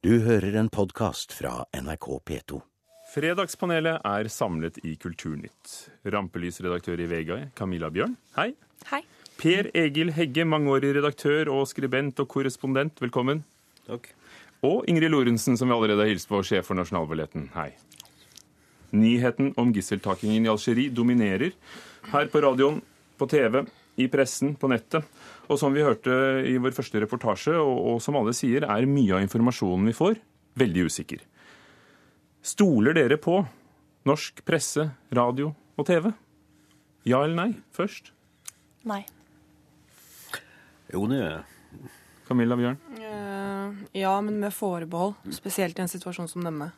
Du hører en podkast fra NRK P2. Fredagspanelet er samlet i Kulturnytt. Rampelysredaktør i Vegai, Camilla Bjørn, hei. Hei. Per Egil Hegge, mangeårig redaktør og skribent og korrespondent, velkommen. Takk. Og Ingrid Lorentzen, som vi allerede har hilst på, sjef for Nasjonalballetten, hei. Nyheten om gisseltakingen i Algerie dominerer her på radioen, på TV, i pressen, på nettet. Og som vi hørte i vår første reportasje, og, og som alle sier, er mye av informasjonen vi får, veldig usikker. Stoler dere på norsk presse, radio og TV? Ja eller nei først? Nei. Jo, det gjør jeg. Camilla Bjørn? Eh, ja, men med forbehold. Spesielt i en situasjon som denne.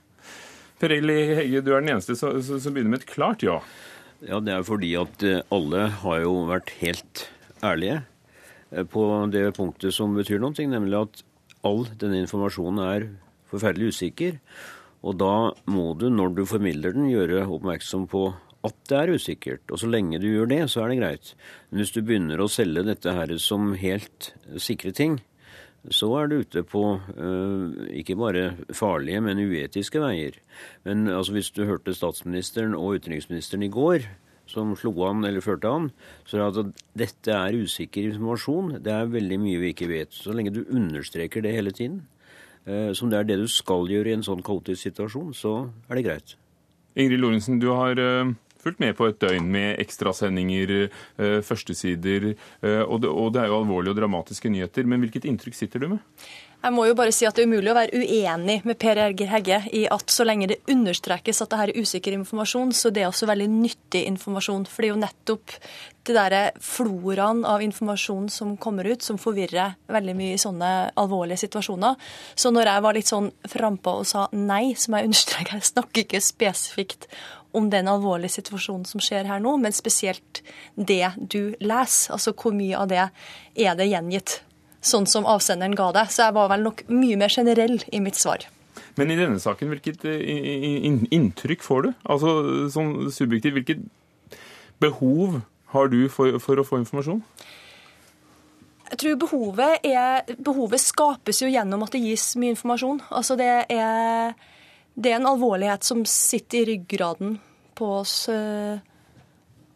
Per Egil Hegge, du er den eneste som, som begynner med et klart ja. Ja, det er fordi at eh, alle har jo vært helt ærlige eh, på det punktet som betyr noe, nemlig at all denne informasjonen er forferdelig usikker. Og da må du, når du formidler den, gjøre oppmerksom på at det er usikkert. Og så lenge du gjør det, så er det greit. Men hvis du begynner å selge dette her som helt sikre ting, så er du ute på uh, ikke bare farlige, men uetiske veier. Men altså, hvis du hørte statsministeren og utenriksministeren i går, som slo an eller førte an, så er det at dette er usikker informasjon. Det er veldig mye vi ikke vet. Så lenge du understreker det hele tiden, uh, som det er det du skal gjøre i en sånn kaotisk situasjon, så er det greit. Ingrid Lorentzen, du har uh fulgt med på et døgn med ekstrasendinger, eh, førstesider, eh, og det, det er jo alvorlige og dramatiske nyheter. Men hvilket inntrykk sitter du med? Jeg må jo bare si at Det er umulig å være uenig med Per Erger Hegge i at så lenge det understrekes at dette er usikker informasjon, så det er også veldig nyttig informasjon. For det er jo nettopp det der floraen av informasjon som kommer ut, som forvirrer veldig mye i sånne alvorlige situasjoner. Så når jeg var litt sånn frampå og sa nei, som jeg understreker, jeg snakker ikke spesifikt om den alvorlige situasjonen som skjer her nå, men spesielt det du leser. Altså hvor mye av det er det gjengitt, sånn som avsenderen ga det. Så jeg var vel nok mye mer generell i mitt svar. Men i denne saken, hvilket inntrykk får du? Altså sånn subjektivt, hvilket behov har du for, for å få informasjon? Jeg tror behovet, er, behovet skapes jo gjennom at det gis mye informasjon. Altså det er det er en alvorlighet som sitter i ryggraden på oss uh,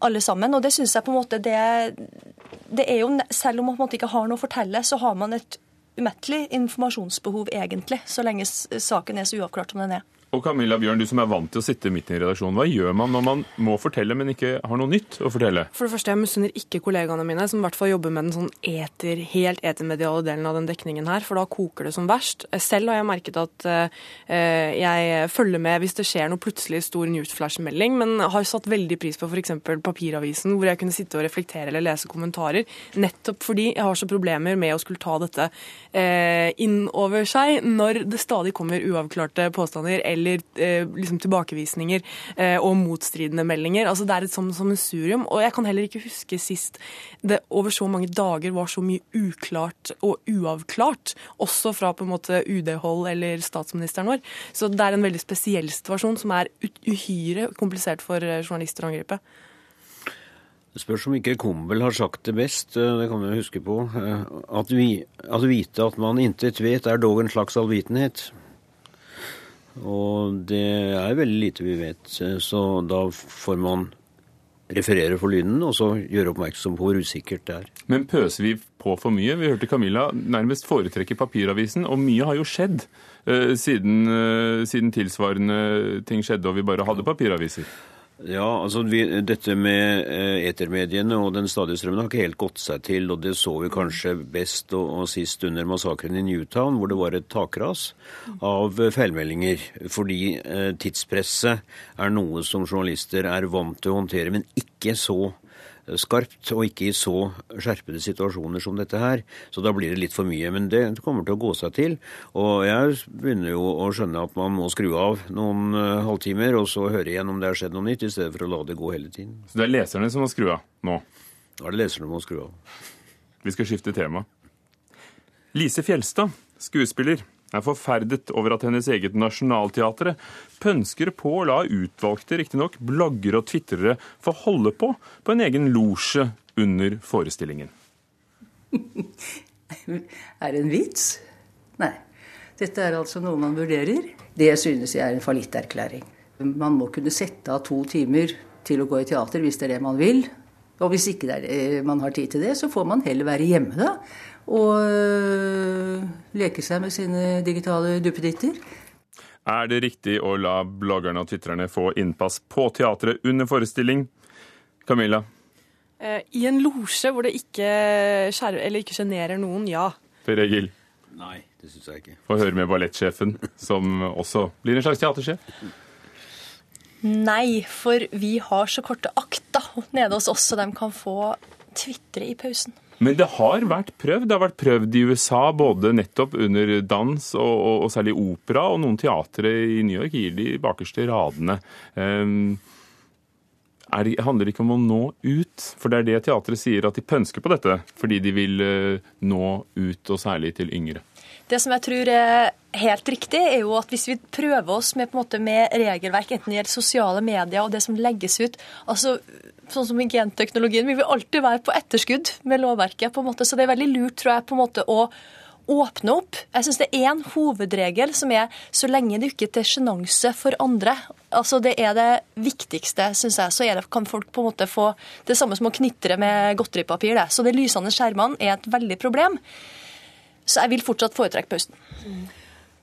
alle sammen. Og det syns jeg på en måte det, det, er jo Selv om man på en måte ikke har noe å fortelle, så har man et umettelig informasjonsbehov, egentlig, så lenge saken er så uavklart som den er. Og Camilla Bjørn, du som er vant til å sitte midt i redaksjonen, hva gjør man når man må fortelle, men ikke har noe nytt å fortelle? For det første, jeg misunner ikke kollegaene mine, som i hvert fall jobber med den sånn eter, helt etermediale delen av den dekningen her, for da koker det som verst. Selv har jeg merket at uh, jeg følger med hvis det skjer noe plutselig stor newsflash-melding, men har satt veldig pris på f.eks. papiravisen, hvor jeg kunne sitte og reflektere eller lese kommentarer, nettopp fordi jeg har så problemer med å skulle ta dette uh, inn over seg når det stadig kommer uavklarte påstander eller eh, liksom tilbakevisninger eh, og motstridende meldinger. Altså Det er et sånn sammensurium. Og jeg kan heller ikke huske sist det over så mange dager var så mye uklart og uavklart, også fra på en måte UD-hold eller statsministeren vår. Så det er en veldig spesiell situasjon som er uhyre komplisert for eh, journalister å angripe. Det spørs om ikke Kumbel har sagt det best, det kan vi huske på. At, vi, at vite at man intet vet, er dog en slags allvitenhet. Og det er veldig lite vi vet, så da får man referere for lyden og så gjøre oppmerksom på hvor usikkert det er. Men pøser vi på for mye? Vi hørte Camilla nærmest foretrekke papiravisen, og mye har jo skjedd uh, siden, uh, siden tilsvarende ting skjedde og vi bare hadde papiraviser. Ja, altså vi, Dette med eh, etermediene og den stadige strømmen har ikke helt gått seg til. og Det så vi kanskje best og, og sist under massakren i Newtown, hvor det var et takras av feilmeldinger. Fordi eh, tidspresset er noe som journalister er vant til å håndtere, men ikke så skarpt, og ikke i så skjerpede situasjoner som dette her. Så da blir det litt for mye. Men det kommer til å gå seg til. Og jeg begynner jo å skjønne at man må skru av noen uh, halvtimer, og så høre igjen om det har skjedd noe nytt, i stedet for å la det gå hele tiden. Så det er leserne som må skru av nå? Da er det leserne som må skru av. Vi skal skifte tema. Lise Fjelstad, skuespiller er forferdet over at hennes eget Nationaltheatret pønsker på å la utvalgte, riktignok, bloggere og tvitrere få holde på på en egen losje under forestillingen. er det en vits? Nei. Dette er altså noe man vurderer. Det synes jeg er en fallitterklæring. Man må kunne sette av to timer til å gå i teater hvis det er det man vil. Og hvis ikke er, eh, man har tid til det, så får man heller være hjemme da. Og øh, leke seg med sine digitale duppeditter. Er det riktig å la bloggerne og tvitrerne få innpass på teatret under forestilling? Camilla? Eh, I en losje hvor det ikke, skjer, eller ikke sjenerer noen, ja. Per Egil? Nei, det syns jeg ikke. Få høre med ballettsjefen, som også blir en slags teatersjef. Nei, for vi har så korte akta nede hos oss, så de kan få tvitre i pausen. Men det har vært prøvd. Det har vært prøvd i USA, både nettopp under dans og, og, og særlig opera, og noen teatre i New York gir de bakerste radene. Um, er handler det ikke om å nå ut? For det er det teatret sier, at de pønsker på dette fordi de vil uh, nå ut, og særlig til yngre. Det som jeg tror er helt riktig, er jo at hvis vi prøver oss med, måte, med regelverk, enten det gjelder sosiale medier og det som legges ut altså Sånn som genteknologien, vi alltid være på etterskudd med lovverket. på en måte, Så det er veldig lurt, tror jeg, på en måte å åpne opp. Jeg syns det er én hovedregel som er så lenge det ikke er til sjenanse for andre. Altså Det er det viktigste, syns jeg. Så det, kan folk på en måte få det samme som å knitre med godteripapir. Det. Så de lysende skjermene er et veldig problem. Så jeg vil fortsatt foretrekke pausen.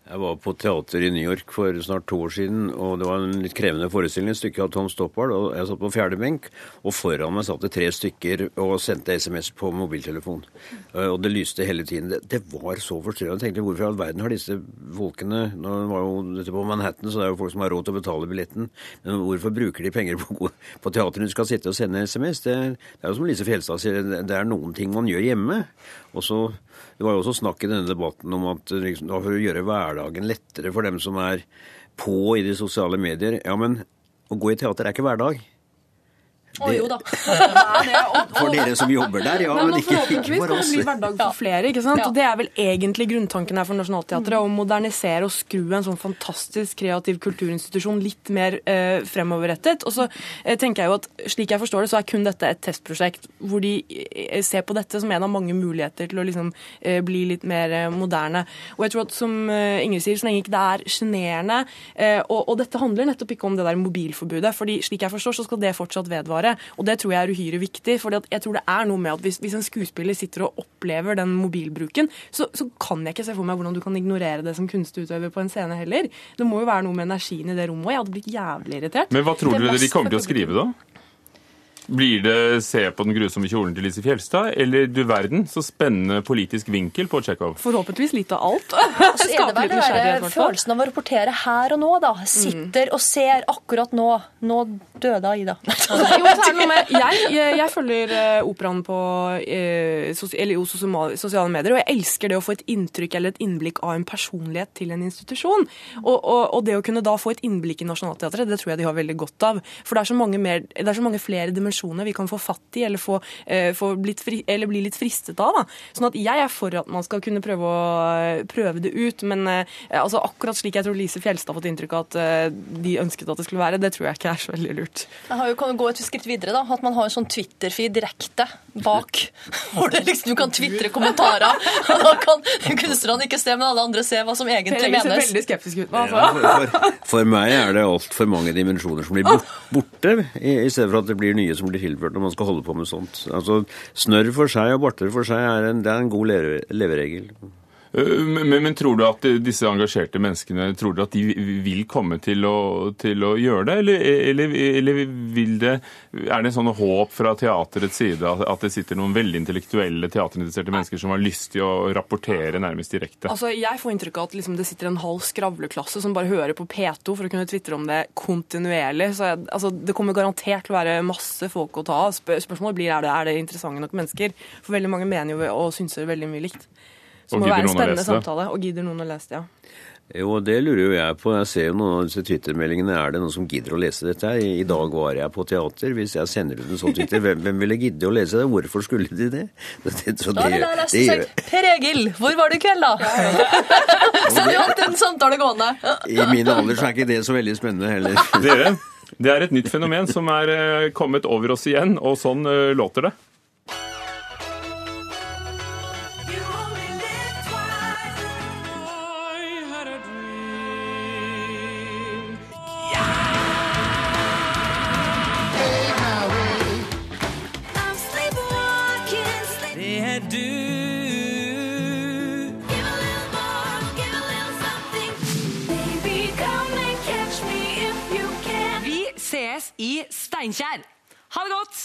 Jeg var på teater i New York for snart to år siden, og det var en litt krevende forestilling. Et stykke av Tom Stoppard, og jeg satt på fjerde benk, og foran meg satt det tre stykker og sendte SMS på mobiltelefon. Eh, og det lyste hele tiden. Det, det var så forstyrrende. Jeg tenkte hvorfor i all verden har disse folkene Nå var jo dette på Manhattan, så det er jo folk som har råd til å betale billetten. Men hvorfor bruker de penger på, på teater når de skal sitte og sende SMS? Det, det er jo som Lise Fjelstad sier, det er noen ting man gjør hjemme. Og så det var jo også snakk i denne debatten om at liksom, for å gjøre hverdagen lettere for dem som er på i de sosiale medier Ja, men å gå i teater er ikke hverdag. Å jo da. for dere som jobber der, ja, Men, men ikke, ikke for kan oss. det bli hverdag for flere, ikke sant? Ja. Og Det er vel egentlig grunntanken her for Nationaltheatret, å modernisere og skru en sånn fantastisk kreativ kulturinstitusjon litt mer eh, fremoverrettet. Og så eh, tenker jeg jo at slik jeg forstår det, så er kun dette et testprosjekt hvor de eh, ser på dette som en av mange muligheter til å liksom eh, bli litt mer eh, moderne. Og jeg tror at som eh, Ingrid sier, så lenge ikke det er sjenerende og, og dette handler nettopp ikke om det der mobilforbudet, fordi slik jeg forstår, så skal det fortsatt vedvare. Og det tror jeg er uhyre viktig. For jeg tror det er noe med at hvis, hvis en skuespiller sitter og opplever den mobilbruken, så, så kan jeg ikke se for meg hvordan du kan ignorere det som kunstutøver på en scene heller. Det må jo være noe med energien i det rommet. og Jeg hadde blitt jævlig irritert. Men hva tror Det er dere de kommer til å skrive, da? Blir det 'Se på den grusomme kjolen' til Lise Fjelstad, eller 'Du verden, så spennende politisk vinkel' på Tsjekhov? Forhåpentligvis litt av alt. Så er det vel følelsen av å rapportere her og nå, da. Sitter og ser akkurat nå. Nå døde Aida. Jo, så er det noe med, jeg, jeg, jeg følger eh, operaen på eh, sos, eller, sosiale, medier, og jeg elsker det å få et inntrykk eller et innblikk av en personlighet til en institusjon. Og, og, og det å kunne da få et innblikk i Nationaltheatret, det tror jeg de har veldig godt av. For det er så mange, mer, er så mange flere dimensjoner vi kan få fatt i, eller, få, eh, få fri, eller bli litt fristet av. Da. Sånn at jeg er for at man skal kunne prøve, å, prøve det ut, men eh, altså, akkurat slik jeg tror Lise Fjelstad har fått inntrykk av at eh, de ønsket at det skulle være, det tror jeg ikke er så veldig lurt. Jeg har jo, kan gå et skritt videre, da. At man har en sånn Twitter-feed direkte bak. Hvor det liksom, du kan tvitre kommentarer. Og da kan kunstnerne ikke se, men alle andre se hva som egentlig menes. Ser veldig skeptisk ut. Ja, Altså. for, for, for meg er det altfor mange dimensjoner som blir borte, i, i stedet for at det blir nye som blir tilført når man skal holde på med sånt. Altså, Snørr for seg og barter for seg er en, det er en god leve, leveregel. Øh, Men, men tror du at disse engasjerte menneskene tror du at de vil komme til å, til å gjøre det, eller, eller, eller vil det, er det en sånn håp fra teaterets side at, det sitter noen veldig intellektuelle teaterinteresserte mennesker som har lyst til å rapportere nærmest direkte? Altså, jeg får inntrykk av at liksom, det sitter en halv skravleklasse som bare hører på P2 for å kunne tvitre om det kontinuerlig. Så jeg, altså, det kommer garantert til å være masse folk å ta av. Spør spørsmålet blir er det, er det interessante nok mennesker. For veldig mange mener jo og synser veldig mye likt. Det må være en spennende samtale. Og gidder noen å lese det, ja. Jo, det lurer jo jeg på. Jeg ser jo noen av disse Twitter-meldingene. Er det noen som gidder å lese dette? I, I dag var jeg på teater. Hvis jeg sender ut en sånn Twitter, hvem, hvem ville gidde å lese det? Hvorfor skulle de det? det, så Da det, jeg det det sagt Per Egil, hvor var du i kveld, da? Så har vi hatt en samtale gående. I min alder så er ikke det så veldig spennende heller. Dere, det er et nytt fenomen som er eh, kommet over oss igjen, og sånn eh, låter det. er du. Vi ses i Steinkjer. Ha det godt!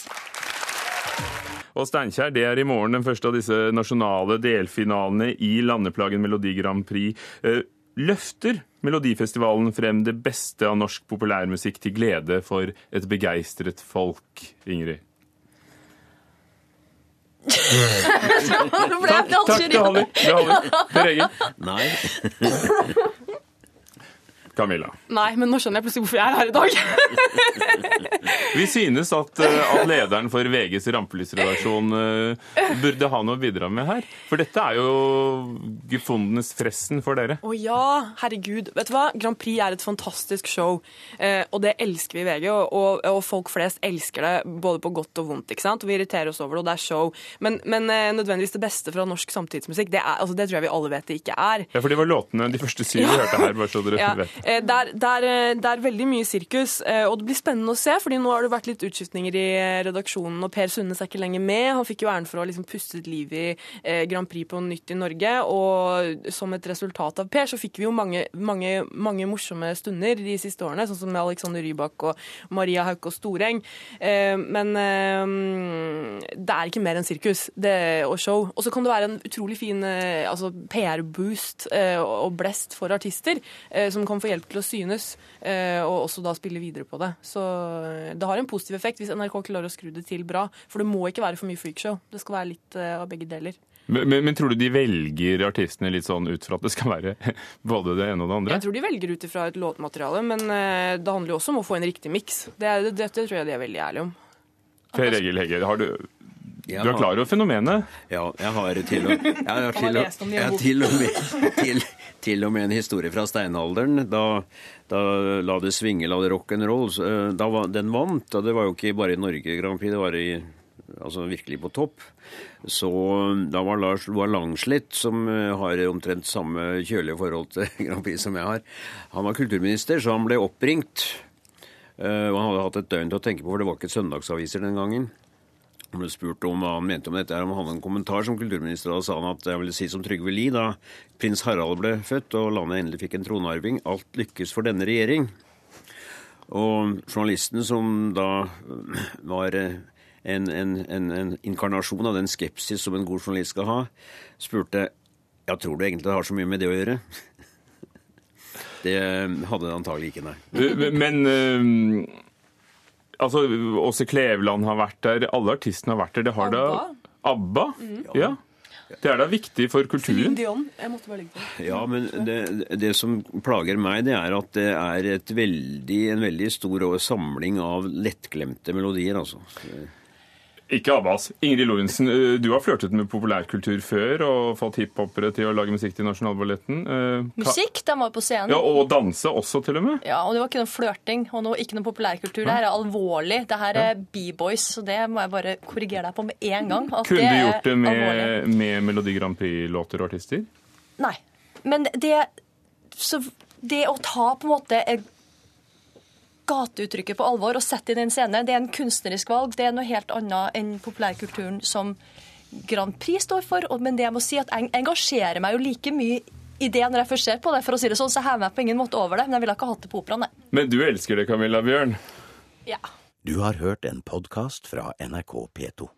Og Steinkjer det er i morgen den første av disse nasjonale delfinalene i landeplagen Melodi Grand Prix. Eh, løfter Melodifestivalen frem det beste av norsk populærmusikk til glede for et begeistret folk, Ingrid? Nå ble jeg Takk, det holder. Det holder. Per Egil? Nei. Camilla. Nei, men nå skjønner jeg plutselig hvorfor jeg er her i dag. Vi synes at, eh, at lederen for VGs rampelysredaksjon eh, burde ha noe å bidra med her. For dette er jo gefundenes fressen for dere. Å ja, herregud. Vet du hva? Grand Prix er et fantastisk show, eh, og det elsker vi i VG. Og, og, folk flest elsker det, både på godt og vondt. ikke sant? Og Vi irriterer oss over det, og det er show. Men, men nødvendigvis det beste fra norsk samtidsmusikk, det, er, altså, det tror jeg vi alle vet det ikke er. Ja, for det var låtene, de første syv vi hørte her, bare så dere Ja, vet. Eh, det, er, det, er, eh, det er veldig mye sirkus, eh, og det blir spennende å se. fordi nå har det vært litt utskiftninger i redaksjonen, og Per Sundnes er ikke lenger med. Han fikk jo æren for å liksom puste et liv i Grand Prix på nytt i Norge. Og som et resultat av Per så fikk vi jo mange, mange, mange morsomme stunder de siste årene, sånn som med Alexander Rybak og Maria Haukås Storeng. Eh, men det er ikke mer enn sirkus det, og show. Og så kan det være en utrolig fin altså PR-boost og blest for artister, som kan få hjelp til å synes, eh, og også da spille videre på det. Så eh, det har en positiv effekt hvis NRK klarer å skru det til bra. For det må ikke være for mye freakshow. Det skal være litt eh, av begge deler. Men, men, men tror du de velger artistene litt sånn ut fra at det skal være både det ene og det andre? Jeg tror de velger ut ifra et låtmateriale, men det handler jo også om å få en riktig miks. Det, det, det tror jeg de er veldig ærlige om. Per Egil Hegge, har du, Jeg du er klar over fenomenet? Ja, jeg har til og, jeg har til og, jeg har til og, med, til, til og med en historie fra steinalderen. Da, da La det svinge, la det rock'n'roll. eh, Da var, den vant, og det var jo ikke bare i Norge Grand Prix, det var i, altså virkelig på topp. Så da var Lars var Langslitt, som eh, har omtrent samme kjølige forhold til Grand Prix som jeg har, han var kulturminister, så han ble oppringt. Eh, og han hadde hatt et døgn til å tenke på, for det var ikke søndagsaviser den gangen. Han ble spurt om hva han mente om dette, om han hadde en kommentar som kulturminister. Da sa han at jeg ville si som Trygve Lie da prins Harald ble født og landet endelig fikk en tronarving. Alt lykkes for denne regjering. Og journalisten som da var eh, en, en, en, en inkarnasjon av den skepsis som en god journalist skal ha, spurte ja, tror du egentlig det har så mye med det å gjøre? Det hadde det antagelig ikke, nei. Men eh, altså, Åse Kleveland har vært der, alle artistene har vært der. Det har da ABBA? Ja. Det er da viktig for kulturen? Dion, jeg måtte bare legge til. Ja, men det, det som plager meg, det er at det er et veldig, en veldig stor samling av lettglemte melodier, altså. Ikke Abbas. Ingrid Lorentzen, eh, du har flørtet med populærkultur før og fått hiphopere til å lage musikk til Nasjonalballetten. Eh, Musikk, de var på scenen. Ja, Og danse også, til og med. Ja, og det var ikke noe flørting og noe, ikke noe populærkultur. Det her er alvorlig. Det her er B-boys, så det må jeg bare korrigere deg på med en gang. Kunne det du gjort det alvorlig. med, med Melodi Grand Prix-låter og artister? Nei. Men det, så det å ta på en måte gateuttrykket på alvor og sette inn en scene, det er en kunstnerisk valg. Det er noe helt annet enn populærkulturen som Grand Prix står for. Men det jeg må si at jeg engasjerer meg jo like mye i det når jeg først ser på det. For å si det sånn, så hever jeg meg på ingen måte over det. Men jeg ville ikke hatt det på operaen, nei. Men du elsker det, Camilla Bjørn. Ja. Du har hørt en podkast fra NRK P2.